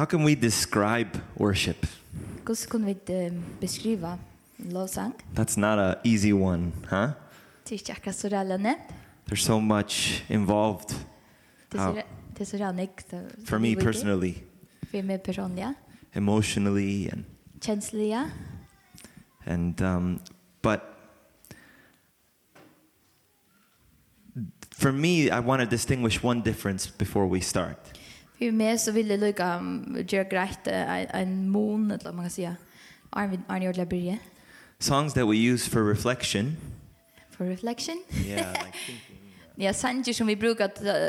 How can we describe worship? Hvordan kan vi beskriva lovsang? That's not a easy one, huh? Det er ikke akkurat så relevant. There's so much involved. Det er så relevant. For me personally. For meg personlig. Emotionally and kjenslig. And um but for me I want to distinguish one difference before we start. För mig så ville um, gjøre greit grejt en mån, eller man kan si, Arne Arne Berge. Songs that we use for reflection. For reflection? yeah, like thinking. Ja, sanger som vi brukar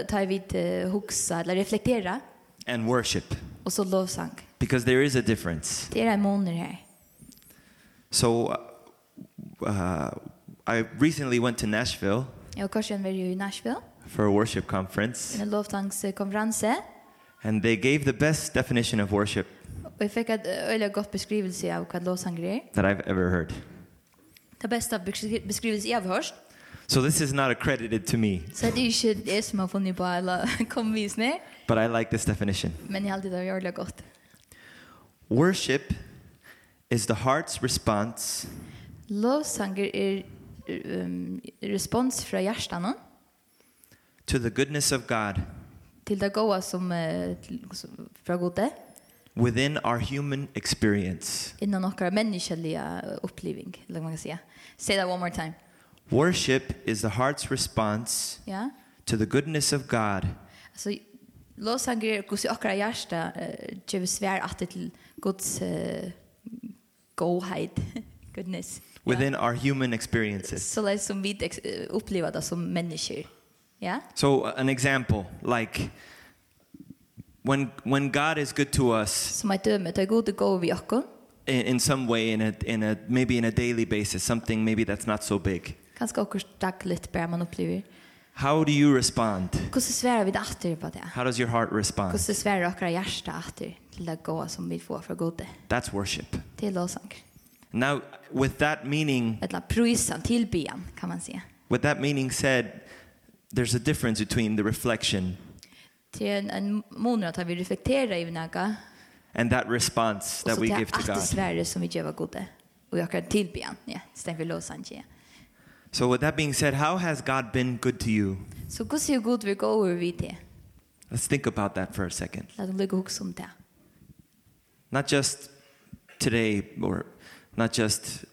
ta vid huxa eller reflektera. And worship. Og så lovsang. Because there is a difference. Det er en månad her. So, uh, I recently went to Nashville. Jag var jo i Nashville. For a worship conference. En lovtangskonferens. And they gave the best definition of worship. Och jag fick ett öle gott beskrivelse av vad lovsång är. That I've ever heard. Det bästa beskrivelse jag har hört. So this is not accredited to me. Så det är ju det som har funnit på alla komvisne. But I like this definition. Men jag alltid har gjort det gott. Worship is the heart's response. Lovsång är respons från hjärtan. To the goodness of God till det gode som fra gode within our human experience. Innan okkar menneskelige uppleving, eller man kan säga. Say that one more time. Worship is the heart's response yeah. to the goodness of God. Alltså lovsång är kus i okra hjärta ger svär att till Guds godhet, goodness. Within our human experiences. Så det som vi upplever det som människor. Yeah. So an example like when when God is good to us. Som ett döme tar god gå vi också. In, in some way in a in a maybe in a daily basis something maybe that's not so big. Kanske också dagligt bär man upplever. How do you respond? Hur så svär vi åter på det? How does your heart respond? Hur så svär våra hjärta til till det goda som vi får från gode. That's worship. Till lovsång. Now with that meaning Ett la prisan tillbedjan kan man säga. With that meaning said there's a difference between the reflection till en månad att vi reflekterar i naga and that response that we give to God. Och så det som vi ger god det. Och jag kan tillbe. Ja, stäng vi lås. So with that being said, how has God been good to you? Så hur ser god vi går över vid det. Let's think about that for a second. Låt oss lägga hooks om det. Not just today or not just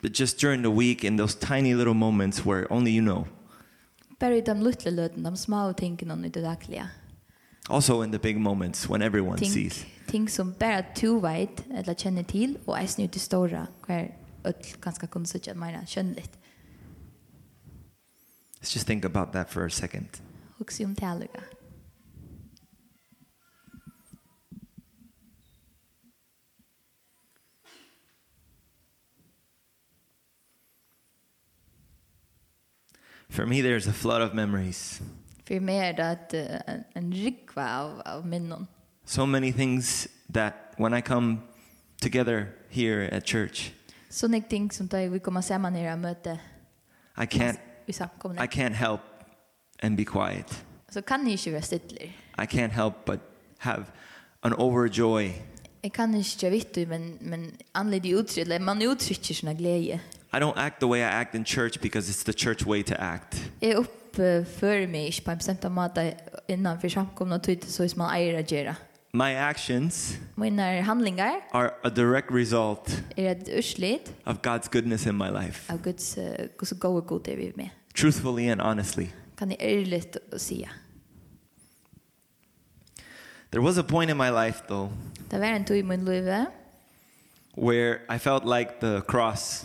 but just during the week in those tiny little moments where only you know. Bare i de lille løtene, de små tingene i det daglige. Also in the big moments when everyone ting, sees. Ting som bare to vet, eller kjenner til, og er snu til store, hver ødel ganske kunne sitte, mener, skjønner litt. Let's just think about that for a second. Husk om det For me there's a flood of memories. För mig är det att en, en rikva av, av minnen. So many things that when I come together here at church. So några ting som då vi kommer samman i det här. I can't i. I can't help and be quiet. Så kan ni ikke være stilla. I can't help but have an overjoy. Jeg kan ikke jag vet men, men men anledning uttryck man uttrycker sånne glede. I don't act the way I act in church because it's the church way to act. Jeg oppfører meg ikke på en bestemt måte innan for samkomne og tøyte så som man eier å gjøre. My actions Mina handlingar are a direct result er ett urslit of God's goodness in my life. Av Guds Guds goda godhet vi med. Truthfully and honestly. Kan det ärligt säga. There was a point in my life though. Det var en tid i min liv where I felt like the cross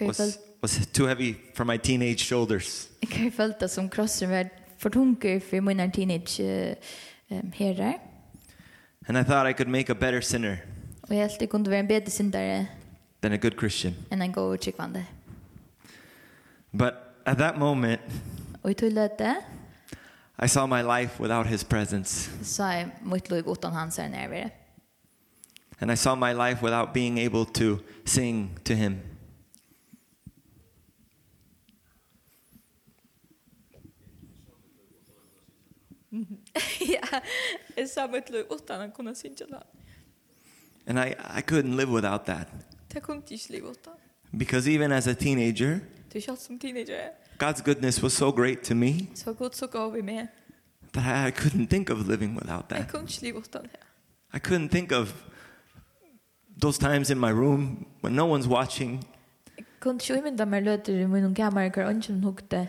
was was too heavy for my teenage shoulders. Jag har följt som krossen var för tunga för mina teenage um, herrar. And I thought I could make a better sinner. Och jag tänkte kunde vara en bättre syndare. Than a good Christian. And I go to Chikvande. But at that moment. Och i tullet I saw my life without his presence. Så jag mitt liv utan hans närvaro. And I saw my life without being able to sing to him. yeah, Is so much utan att kunna synja det. And I I couldn't live without that. Det kunde inte leva utan. Because even as a teenager, du känns som teenager. God's goodness was so great to me. Så gott så gav vi med. That I couldn't think of living without that. Jag kunde inte leva utan det. I couldn't think of those times in my room when no one's watching. Jag kunde inte imynda mig löter i min kammare och ingen hukte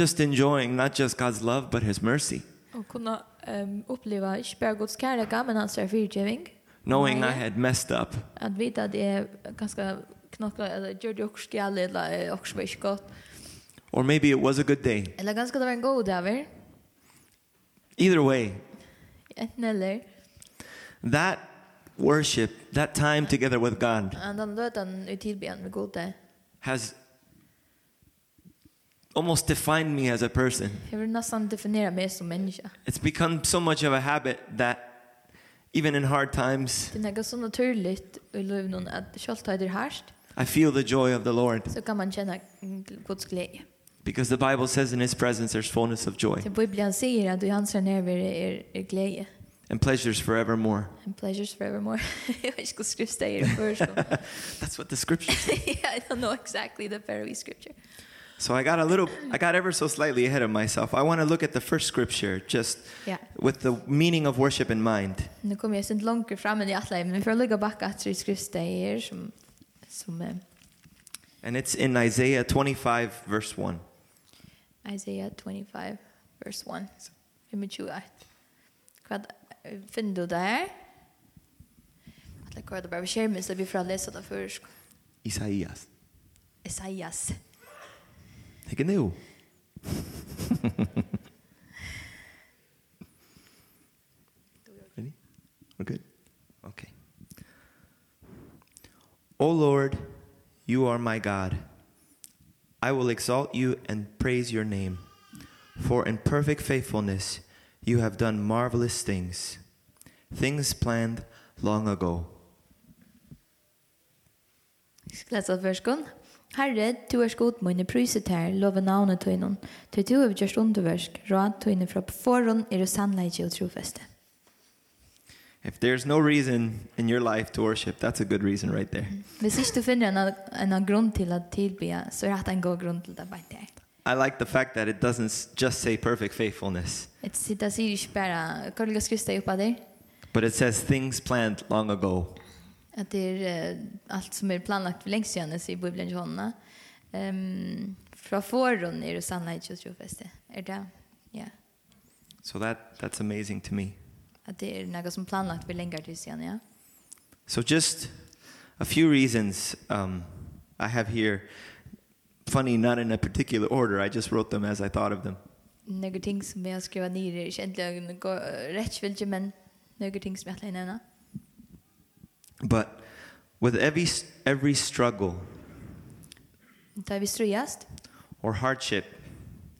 just enjoying not just God's love but his mercy. Och kunna um, uppleva inte bara Guds kärlek men hans förgivning. Knowing I had messed up. Att vita att det är ganska knocka eller gjorde jag också skall eller också var inte gott. Or maybe it was a good day. Eller ganska det var en god dag. Either way. Enten eller. That worship, that time together with God. And den lötan i tillbedjan med day. Has almost define me as a person. Jag vill nästan definiera mig som människa. It's become so much of a habit that even in hard times. Det är så naturligt i livet at att själta det härst. I feel the joy of the Lord. Så kan man känna Guds glädje. Because the Bible says in his presence there's fullness of joy. Det Bibeln säger att i hans närvaro är glädje. And pleasures forevermore. And pleasures forevermore. Jag ska skriva det i första. That's what the scripture says. yeah, I don't know exactly the very scripture. So I got a little I got ever so slightly ahead of myself. I want to look at the first scripture just yeah. with the meaning of worship in mind. Nu kommer jag sent långt fram i att men för att lägga backa till skrifter som som And it's in Isaiah 25 verse 1. Isaiah 25 verse 1. Vi må ju att vad finn du där? Att lägga det bara skärmen så vi får läsa det först. Isaias. Isaias. Ikke nu. Ready? We're good? Okay. O Lord, you are my God. I will exalt you and praise your name. For in perfect faithfulness you have done marvelous things, things planned long ago. Jeg skal lese Gunn? Herre, du er skod mine pryset her, love navnet tøynen. Til du er gjørst underversk, råd tøynen fra forhånd er det sannleidje og trofeste. If there's no reason in your life to worship, that's a good reason right there. Hvis ikke du finner en, en grunn til at tilbe, så er det en god grunn til det bare der. I like the fact that it doesn't just say perfect faithfulness. It doesn't say bara, kan du skriva upp där? But it says things planned long ago att det är uh, allt som är planlagt för längst sedan i Bibeln Johanna. Ehm um, från förrun är det sanna just ju fest. Är det? Ja. So that that's amazing to me. Att det är något som planlagt för längre tid sedan, ja. So just a few reasons um I have here funny not in a particular order. I just wrote them as I thought of them. Några ting som jag skriver ner är egentligen rätt vilket men några ting som jag tänkte nämna. But with every every struggle Ta vi strujast or hardship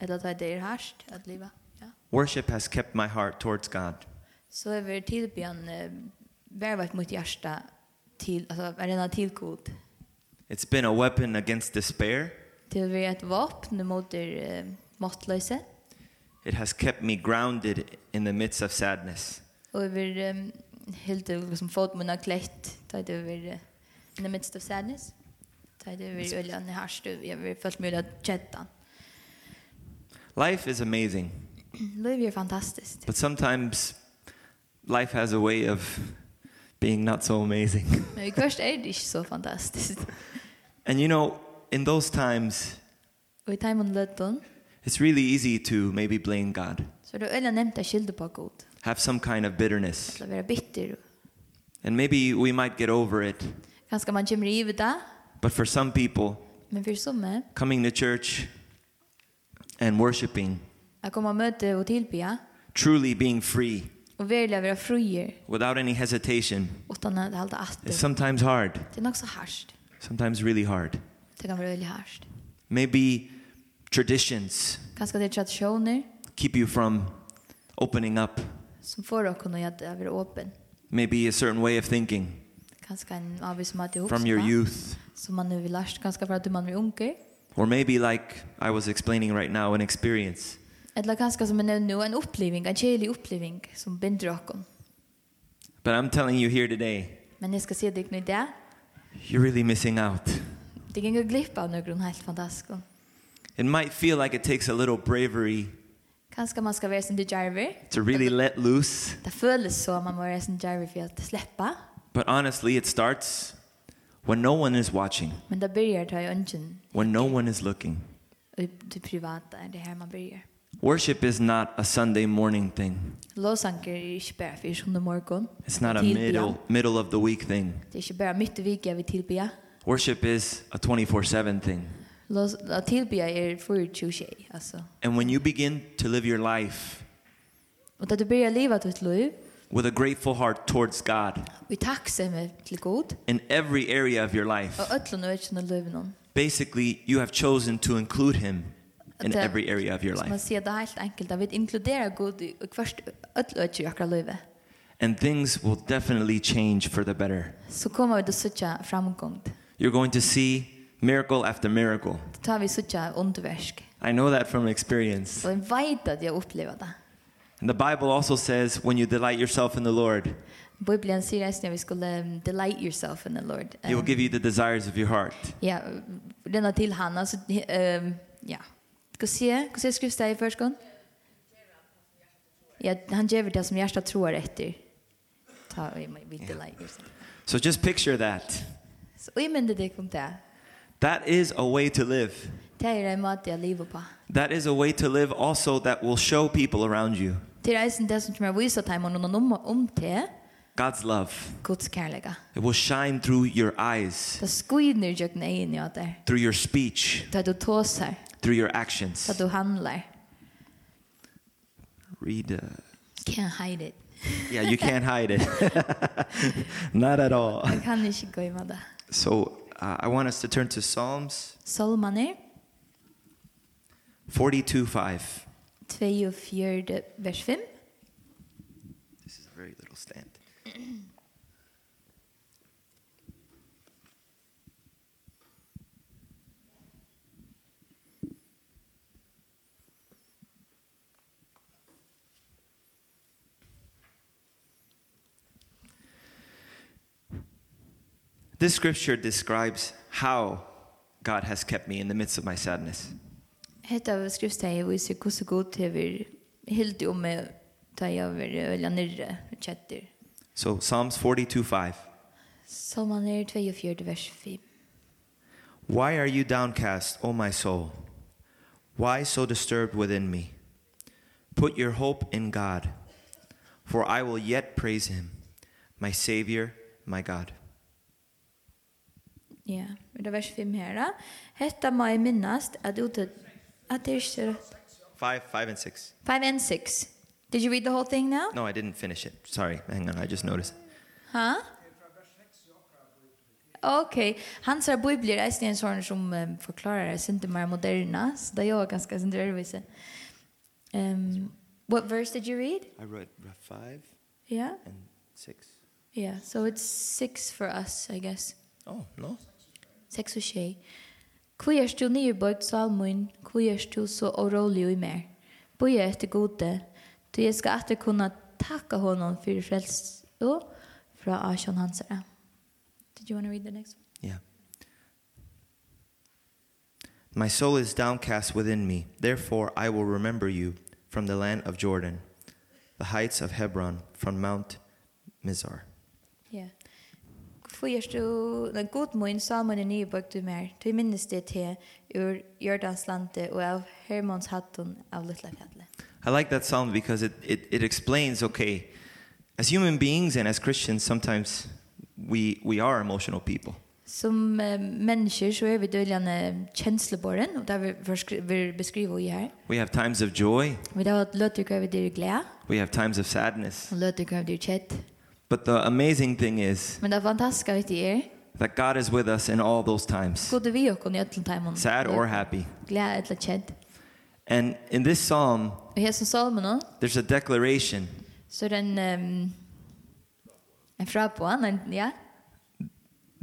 Eller ta det er harst at leva. Ja. Worship has kept my heart towards God. Så är vi tillbön värvat mot hjärta till alltså är den till god. It's been a weapon against despair. Till vi ett vapen mot det måttlösa. It has kept me grounded in the midst of sadness. Och vi helt liksom fått mina klätt ta det över in the midst of sadness ta det över öliga när harst jag vill fullt möjligt att chatta Life is amazing. Life is fantastic. But sometimes life has a way of being not so amazing. Men i kvart är det inte så fantastiskt. And you know, in those times Och i timon lödden It's really easy to maybe blame God. Så det är nämnt att skilda på Gud have some kind of bitterness. Att vara bitter. And maybe we might get over it. Kanske man kommer över det. But for some people, men för somma, coming to church and worshiping. Att komma möte och tillbe. Truly being free. Och välja vara frier. Without any hesitation. Utan att hålla att. It's sometimes hard. Det är också hårt. Sometimes really hard. Det kan vara väldigt hårt. Maybe traditions. Kanske det traditioner. Keep you from opening up som får oss kunna göra det öppen. Maybe a certain way of thinking. Kanske en avvis som att. From your youth. Som man nu vill lärt kanske för att man är unge. Or maybe like I was explaining right now an experience. Eller kanske som en nå, en oppleving, en kärlig oppleving som binder dere. But I'm telling you here today. Men jeg skal si deg nå i det. You're really missing out. Det går glipp av någon helt fantastisk. It might feel like it takes a little bravery Kanske man ska vara som det To really let loose. Det føles så man måste vara som Jarvey för att släppa. But honestly it starts when no one is watching. Men det börjar ta ungen. When no one is looking. Det privata är det här man börjar. Worship is not a Sunday morning thing. Lovsånger är inte bara för söndag morgon. It's not a middle middle of the week thing. Det är inte bara mitt i veckan vi tillber. Worship is a 24/7 thing. Los la tilbia er for tjushi, altså. And when you begin to live your life. Og at du byrjar leva ditt liv. With a grateful heart towards God. Vi tacksamma til Gud. In every area of your life. Og öllum økjum av livinum. Basically, you have chosen to include him in every area of your life. Man ser det helt enkelt at vi inkludera Gud i kvørt öll ökjum av akra livet. And things will definitely change for the better. Så kommer vi att söka framgång. You're going to see miracle after miracle. Det tar vi sucha underverk. I know that from experience. Och jag vet att jag upplevde det. And the Bible also says when you delight yourself in the Lord. Bibeln säger att när vi skulle delight yourself in the Lord. He will give you the desires of your heart. Ja, denna till han alltså ehm ja. Ska se, ska se skrifta i förskon. Ja, han ger det som hjärtat tror efter. Ta vi delight yourself. So just picture that. Så vi menade det kom där. That is a way to live. Det er en måte å leve på. That is a way to live also that will show people around you. Det er en det som kommer vise dem noen om til. God's love. Guds kärlek. It will shine through your eyes. Det skiner jag in i där. Through your speech. Där du tåsar. Through your actions. Där du handlar. Read. Uh, can't hide it. yeah, you can't hide it. Not at all. Jag kan inte gå i med det. So uh, I want us to turn to Psalms. Salmaner. 42:5. 42 vers 5. This is a very little stand. This scripture describes how God has kept me in the midst of my sadness. Hetta skriftstæi við sig kussu gott hevur hildi um meg ta eg ver eller nirre. So Psalms 42:5. Psalm 42 vers 5. Why are you downcast, O my soul? Why so disturbed within me? Put your hope in God, for I will yet praise him, my savior, my God. Ja, det vers 5 her. Hetta må jeg minnast at ute at det er 5, 5 and 6. 5 and 6. Did you read the whole thing now? No, I didn't finish it. Sorry, hang on, I just noticed. Huh? Okay. hans här bibler är en sån som um, förklarar det inte mer moderna, så det är ganska sin. Um, what verse did you read? I wrote 5 yeah? and 6. Yeah, so it's 6 for us, I guess. Oh, no sex og tjej. Hvor er du nyrbøyt salmøyn, hvor er du så årolig i mer? Bøy er etter gode, du jeg skal etter kunne takke honom for frels og fra Asjon Hansere. Did you want to read the next one? Yeah. My soul is downcast within me. Therefore I will remember you from the land of Jordan, the heights of Hebron, from Mount Mizar. Tvojer du, den god mun, salmen er nye bøk du mer. Du minnes det til ur Jordans lande og av Hermons hattun av Lutlafjallet. I like that psalm because it, it, it explains, okay, as human beings and as Christians, sometimes we, we are emotional people. Som uh, människor så är vi döljande känsloborren och där vi, vi beskriver ju här. We have times of joy. Vi har låter över det glädje. We have times of sadness. Och låter över det chat. But the amazing thing is Men det fantastiska vet är that God is with us in all those times. Gud är vi och i alla timmarna. Sad or happy. Glad eller ked. And in this psalm I här psalmen There's a declaration. Så den ehm en frapan ja.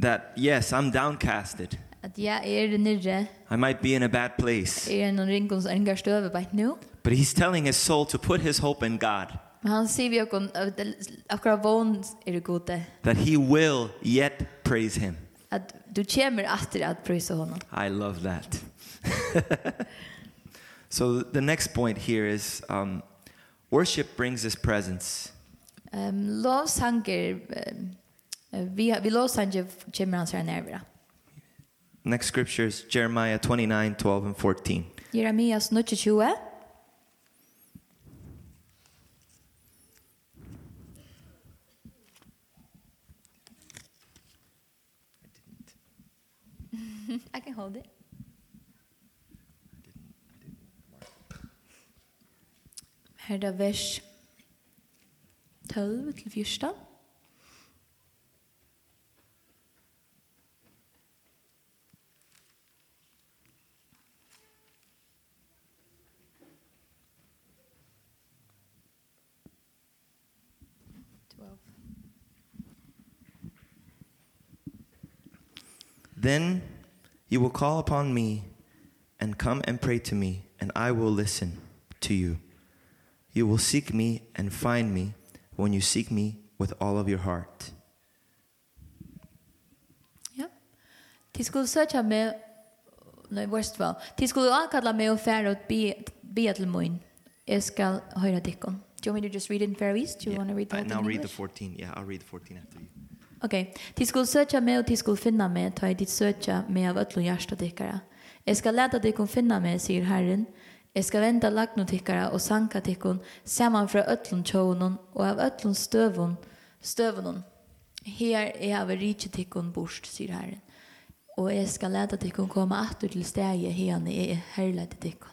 That yes, I'm downcasted. At ja er nere. I might be in a bad place. Er en ringkons engar stöve bait nu. But he's telling his soul to put his hope in God. Men han sier vi akon akkurat vån er det gode. That he will yet praise him. At du kommer atter at prøyse honom. I love that. so the next point here is um, worship brings his presence. Um, lovsanger, um, vi, vi lovsanger kommer hans her nærvare. Next scripture is Jeremiah 29, 12 and 14. Jeremias 29, 12. I can hold it. Her er vers 12 til 14. Then You will call upon me and come and pray to me, and I will listen to you. You will seek me and find me when you seek me with all of your heart. Ja. Ti skulle søkja meg nei worst val. Ti skulle ankalla meg og færa ut be be til mun. Jeg skal høyra dikkon. Do you want me to just read it in Faroese? Do you yeah. want to read that I, in English? Read the 14. Yeah, I'll read the 14 after you. Ok, Okay. Skulle söka meg og de skulle finna meg, Ta i ditt söka meg av ötlun hjärsta dikkara. Jeg skal leta dig finna meg, sier Herren. Jeg skal venda lagnu dikkara og sanka tikkun saman fra öllun tjóunun og av öllun støvun, støvunun. Her er av rikje tikkun bort, sier herren. Og jeg skal leta tikkun koma atur til stegi herne er herleite tikkun.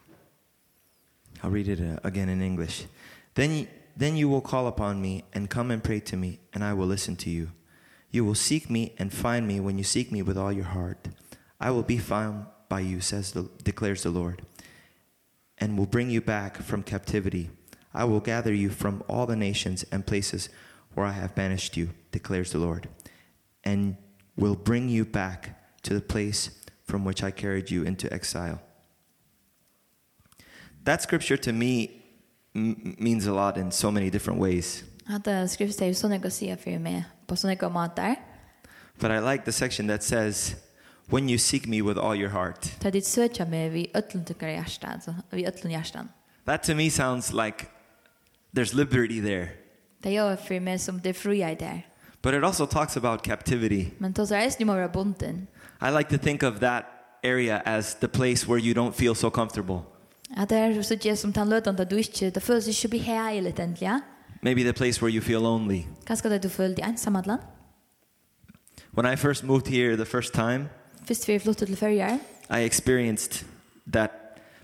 I'll read it uh, again in English. Then, then you will call upon me and come and pray to me and I will listen to you. You will seek me and find me when you seek me with all your heart. I will be found by you, says the, declares the Lord, and will bring you back from captivity. I will gather you from all the nations and places where I have banished you, declares the Lord, and will bring you back to the place from which I carried you into exile. That scripture to me means a lot in so many different ways. Att skriftet är ju så något att på sånne gode måter. But I like the section that says, when you seek me with all your heart. Ta dit söka med vi öllum tykkar hjärtan, så vi öllum hjärtan. That to me sounds like there's liberty there. Det gör för mig som det fria där. But it also talks about captivity. Men då så är det mer bunden. I like to think of that area as the place where you don't feel so comfortable. Ja, det är så som tan lötan där du inte, det føles ikke behagelig här ja? Maybe the place where you feel lonely. Kanske där du föll dig ensam. When I first moved here the first time, Först vi flyttade till Färjar. I experienced that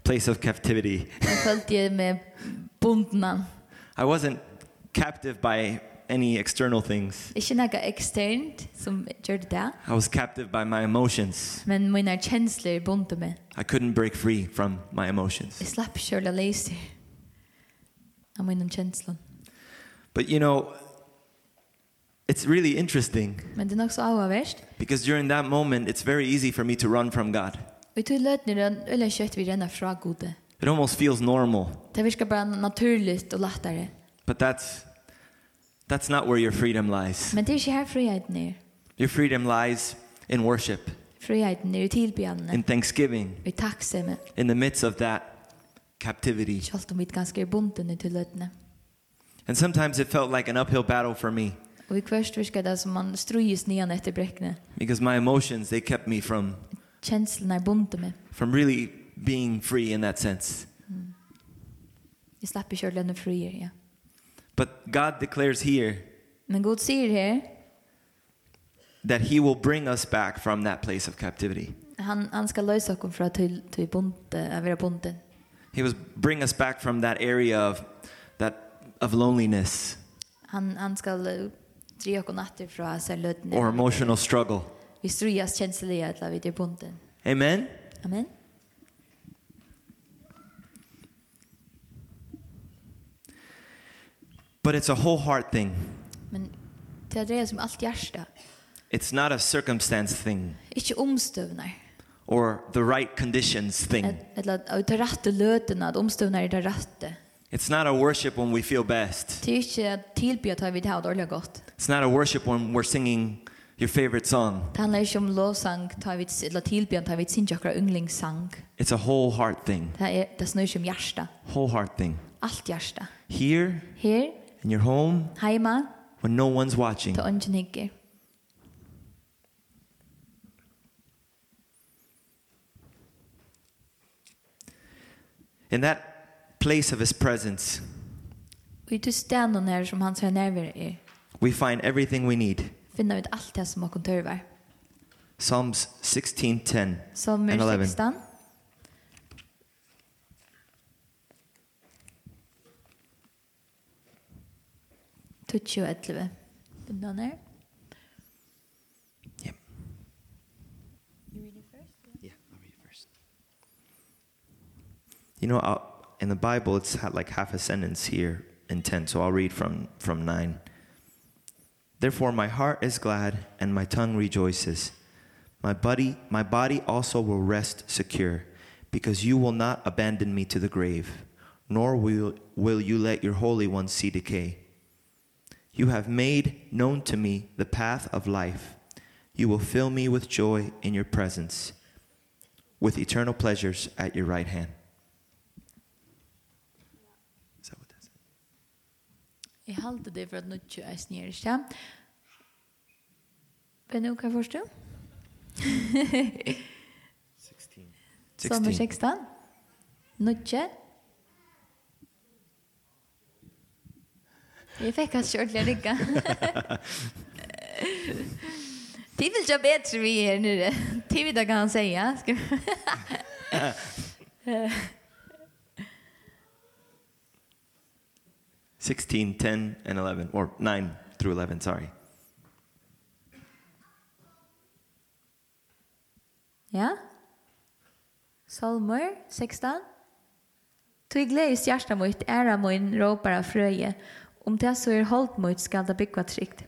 place of captivity. Jag följde det med bundna. I wasn't captive by any external things. Ikke noe eksternt som gjør det der. I was captive by my emotions. Men mine kjensler bunte meg. I couldn't break free from my emotions. Jeg slapp selv å lese av mine kjenslene. But you know, it's really interesting. Men det är nog så avvärst. Because during that moment it's very easy for me to run from God. Vi tog lötni den eller kött vi renna från Gud. It almost feels normal. Det viskar bara naturligt och lättare. But that's that's not where your freedom lies. Men det är ju här friheten är. Your freedom lies in worship. Friheten är i tillbedjan. In thanksgiving. Vi tacksamhet. In the midst of that captivity. Självt om vi ganska är bunden till lötne. And sometimes it felt like an uphill battle for me. Og i kvist virkade det som man strujes nian etter bräckne. Because my emotions they kept me from känslorna bunte mig. From really being free in that sense. Mm. Jag slapp ju själva ja. But God declares here. Men Gud sier her that he will bring us back from that place of captivity. Han han ska lösa oss från till till bonte, över bonten. He was bring us back from that area of that of loneliness. Han han skal dra och natter från sig löden. Or emotional struggle. Vi strujas känsliga att vi det bunten. Amen. Amen. But it's a whole heart thing. Men det är det som allt hjärta. It's not a circumstance thing. Inte omstövnar. Or the right conditions thing. Eller att det rätta löten att omstövnar det rätta. It's not a worship when we feel best. Det är inte tillbe att vi det gott. It's not a worship when we're singing your favorite song. Det handlar inte om lovsång, tar vi eller tillbe tar vi sin jakra. It's a whole heart thing. Det er det snörs om hjärta. Whole heart thing. Alt hjärta. Here. Here. In your home. Heima? When no one's watching. Ta ungen. And that place of his presence. Vi to stand on her som hans närvaro er. We find everything we need. Finna vi allt det som har kontorvar. Psalms 16:10 Psalm 16. Tutsi og etleve. Bunda her. Yeah. You read it first? Yeah, I'll read it first. You know, I'll, in the Bible, it's like half a sentence here in 10. So I'll read from, from 9. Therefore, my heart is glad and my tongue rejoices. My body, my body also will rest secure, because you will not abandon me to the grave, nor will, will you let your Holy One see decay. You have made known to me the path of life. You will fill me with joy in your presence, with eternal pleasures at your right hand. Jeg halte det for at nå ikke er snir, ikke? Men nå kan jeg forstå. 16. Sommer 16. Nå ikke. Jeg fikk hans kjørt til rygga. Det vill jag bättre vi er nere. Det vil da kan han säga. 16, 10, and 11, or 9 through 11, sorry. Ja? Salmer 16. Tu gleis hjärsta mot ära min ropar av fröje. Om det så er holdt mot skal det bygga trygt.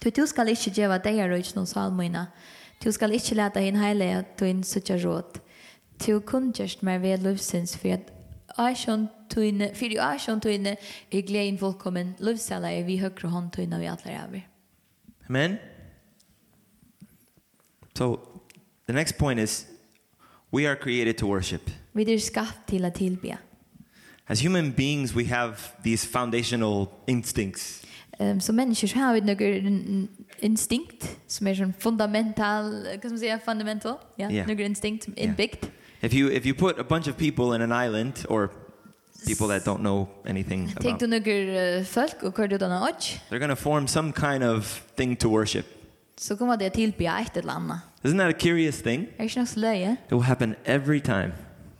Tu du skal inte djeva deg röjt noen salmerna. Tu skal inte leta in heile at du inn suttar råd. Tu kundgörst mig vid lufsins för att Aishon tøyne, fyrir og æsjon tøyne, er gleden fullkommen løvsala er vi høyre hånd tøyne vi atler av Amen. So, the next point is, we are created to worship. Vi er skapt til at tilbe. As human beings, we have these foundational instincts. Um, som människor så har vi några instinkt som är sån fundamental, kan man säga fundamental? Ja, yeah. några instinkt som är inbyggt. Yeah. If you if you put a bunch of people in an island or people that don't know anything about. Tänk du några folk och hur du då nåt? They're going to form some kind of thing to worship. Så kommer det till på ett eller annat. Isn't that a curious thing? Är det något löje? It will happen every time.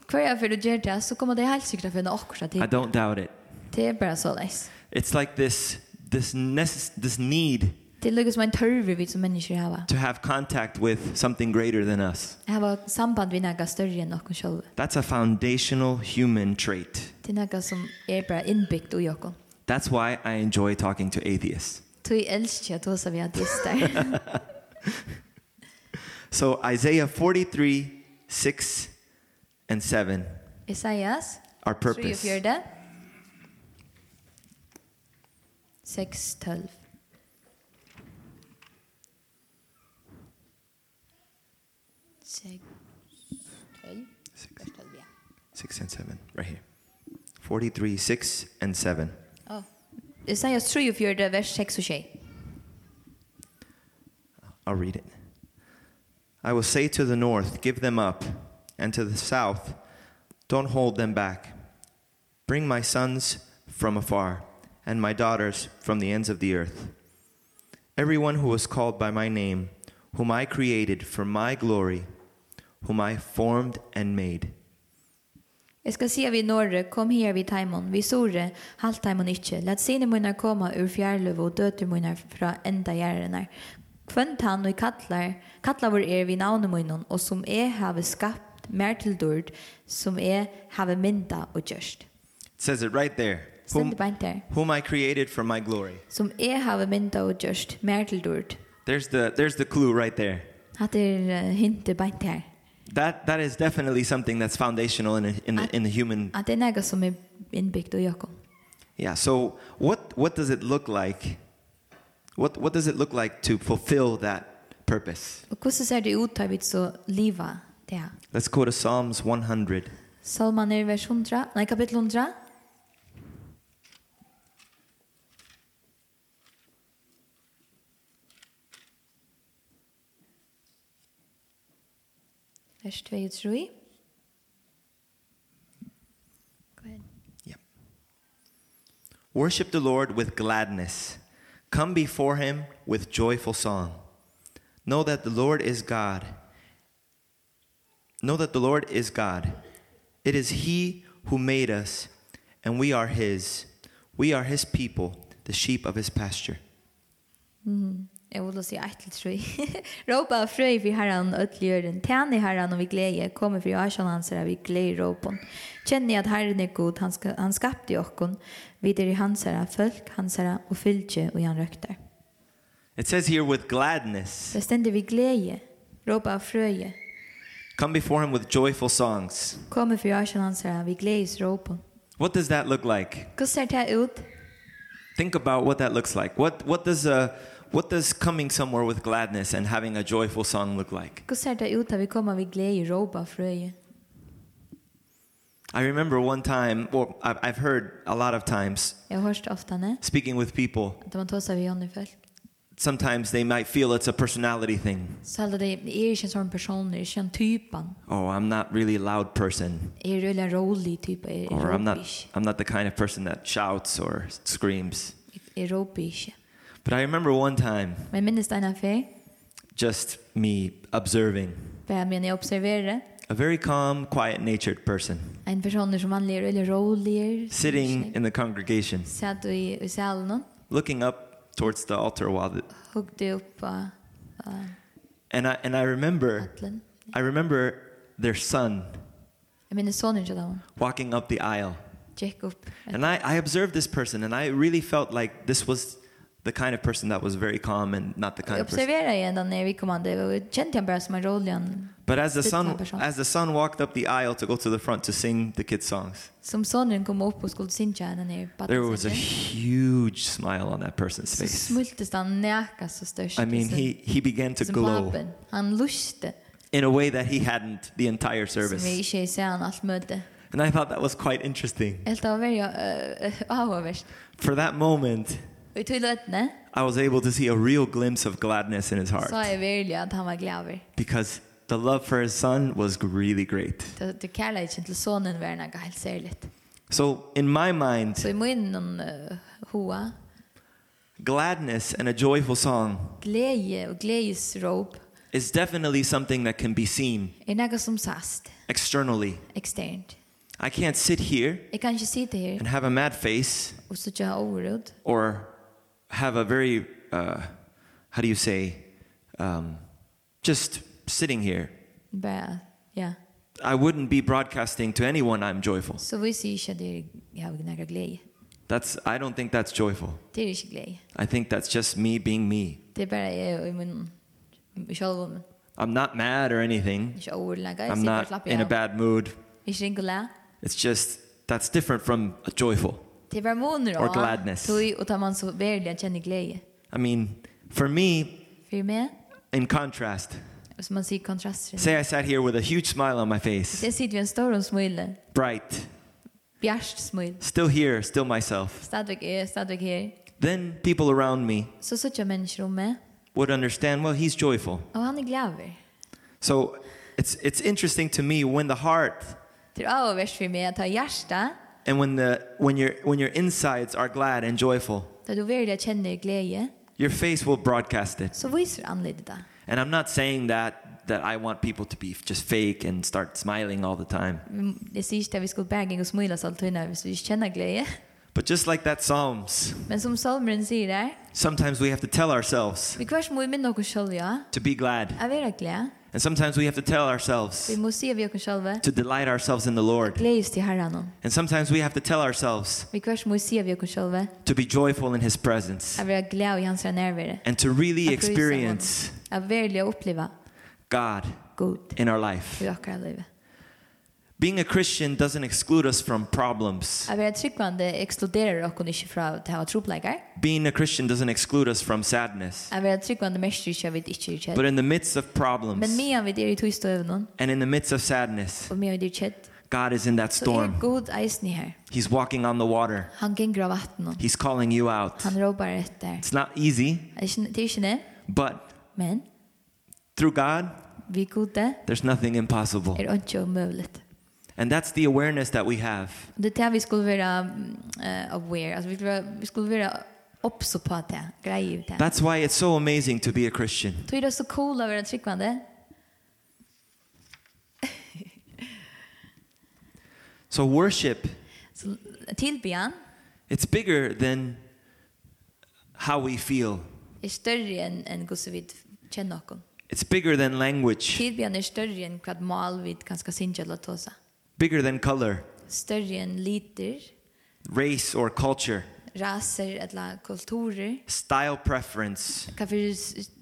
Kvar jag för du gör det så kommer det helt säkert för några akkurat till. I don't doubt it. Det är bara så läs. It's like this this this need Det lukkar som en törve vi som människor hava. To have contact with something greater than us. Hava samband við nakað størri enn okkum sjálv. That's a foundational human trait. Det nakað som er bara innbyggt í okkum. That's why I enjoy talking to atheists. Tu elski at tosa við ateistar. So Isaiah 43 6 and 7. Isaias. Our purpose. 3 of your 6 12. 6, 12. 12, 6 and 7, right here. 43, 6 and 7. Oh, Isaiah 3 of your vers 6 og 6. I'll read it. I will say to the north, give them up, and to the south, don't hold them back. Bring my sons from afar, and my daughters from the ends of the earth. Everyone who was called by my name, whom I created for my glory, whom I formed and made. Jeg skal si av i kom her vi Taimon, vi sore, halt Taimon ikkje. Lat sine munnar koma ur fjærløv og døter munnar fra enda gjerrenar. Kvönt han og kattlar, kattlar vår er vi navne munnon, og som er have skapt mer til dord, som er have mynda og gjørst. It says it right there. Whom, whom I created for my glory. Som er have mynda og gjørst, mer til dord. There's the, there's the clue right there. Hatt er uh, hinte beint her that that is definitely something that's foundational in a, in the, in the human at det är något som är inbyggt i oss Yeah, so what what does it look like? What what does it look like to fulfill that purpose? Och hur ser det ut att vi så leva det? Let's go to Psalms 100. Psalm 100 vers 100, nej kapitel 100. vers 2 og 3. Yeah. Worship the Lord with gladness. Come before him with joyful song. Know that the Lord is God. Know that the Lord is God. It is he who made us, and we are his. We are his people, the sheep of his pasture. Mm. Jeg vil si eit til tru. Råpa av frøy for herren og gjøren. Tjene i herran og vi glede. Kommer fri asjan hans er vi glede råpen. Kjenner at herren er god. Han, ska, han skapte jokken. Videre i hans herre, folk, hans herre og fylgje og han røkter. It says here with gladness. Det stender vi glede. Råpa av frøy. Come before him with joyful songs. Kommer fri asjan hans herra vi glede råpen. What does that look like? Hvordan ser det ut? Think about what that looks like. What, what does a... Uh, What does coming somewhere with gladness and having a joyful song look like? Hur ser det ut att vi kommer vid glädje roba fröje? I remember one time, or I've, I've heard a lot of times. Jag har hört ofta ne. Speaking with people. Att man talar vi om folk. Sometimes they might feel it's a personality thing. Så det är en som person, det är en typen. Oh, I'm not really a loud person. Är du en rolig typ? Or I'm not I'm not the kind of person that shouts or screams. Är rolig. But I remember one time. Men minnes det en affär. Just me observing. Bare men jeg observerer. A very calm, quiet natured person. En person som vanlig eller rolig. Sitting in the congregation. Satt i i salen. Looking up towards the altar while the Huggde uh, And I and I remember I remember their son. I mean the son in Walking up the aisle. Jacob. And I I observed this person and I really felt like this was the kind of person that was very calm and not the kind of person. Observera igen då när vi kom an det och kände han bara som en rolig But as the son as the son walked up the aisle to go to the front to sing the kids songs. Som sonen kom upp och skulle synja han när på. There was a huge smile on that person's face. Smultes han näka så störst. I mean he he began to glow. Han luste. In a way that he hadn't the entire service. Som vi inte ser han allt möte. And I thought that was quite interesting. Helt var very uh, For that moment Og i løtene, I was able to see a real glimpse of gladness in his heart. Så jeg virkelig at han var glad Because the love for his son was really great. Det det kärleken till sonen var något helt särskilt. So in my mind, så i min hua gladness and a joyful song. Glädje och glädjesrop is definitely something that can be seen. Är något som sast. Externally. Externt. I can't sit here. Jag kan inte sitta här. And have a mad face. Och så jag orod. Or have a very uh how do you say um just sitting here. Bara ja. I wouldn't be broadcasting to anyone I'm joyful. Så vi see ju det jag har några glädje. That's I don't think that's joyful. Det är inte glädje. I think that's just me being me. Det är bara jag i min själv. I'm not mad or anything. I'm not in a bad mood. It's just that's different from a joyful. Det var måneder or gladness. Tui og tar man så värde at kjenne glede. I mean, for me, for meg, in contrast, som man ser kontrasten. Say I sat here with a huge smile on my face. Det sitter vi en stor smile. Bright. Bjärst smile. Still here, still myself. Stadvik är, stadvik här. Then people around me. Så så jag människor om mig. Would understand, well, he's joyful. Och han är glad. So it's it's interesting to me when the heart Det är avvärst för mig att ha hjärta And when the when your when your insides are glad and joyful. Då du verkligen känner glädje. Your face will broadcast it. Så visar anledet där. And I'm not saying that that I want people to be just fake and start smiling all the time. Det sägs inte att vi ska og och smila så alltid när vi känner glädje. But just like that Psalms. Men som psalmen säger där. Sometimes we have to tell ourselves. Vi kvärs må minna oss själva. To be glad. Att vara glad. And sometimes we have to tell ourselves vi må si vi oss sjálve to delight ourselves in the Lord. Gleist i Herren. And sometimes we have to tell ourselves vi kvørs må si vi oss sjálve to be joyful in his presence. At vera glad i hans nærvære. And to really experience at verliga uppleva God, God in our life. I okkara livet. Being a Christian doesn't exclude us from problems. Att vara tryggvande exkluderar oss inte från att ha troplägar. Being a Christian doesn't exclude us from sadness. Att vara tryggvande mäster jag vet inte riktigt. But in the midst of problems. Men mer vid det tyst över And in the midst of sadness. Och mer vid det God is in that storm. Så god eisen här. He's walking on the water. Han går av vattnet. He's calling you out. Han ropar efter. It's not easy. Det är inte But men through God, vi gode, there's nothing impossible. Är inte omöjligt. And that's the awareness that we have. Det där vi skulle vara aware. Alltså vi vi skulle vara uppså på det, grejer det. That's why it's so amazing to be a Christian. Tror det så cool att vara tryggvande? So worship. Så tillbedjan. It's bigger than how we feel. Är större än än Guds vid känner It's bigger than language. Tillbedjan är större än vad mal vid kanske synja eller tosa. Bigger than color. Större än liter. Race or culture. Raser eller kulturer. Style preference. Kan för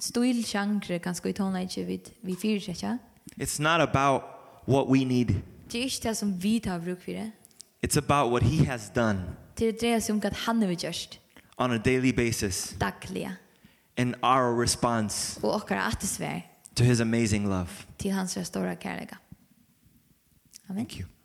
stil genre kan ska uttala inte vid vi fyra ja. It's not about what we need. Det är inte som vi tar bruk för det. It's about what he has done. Det är det som att han har gjort. On a daily basis. Dagliga. And our response. Och våra attsvär. To his amazing love. Till hans stora kärlek. Amen. Thank you.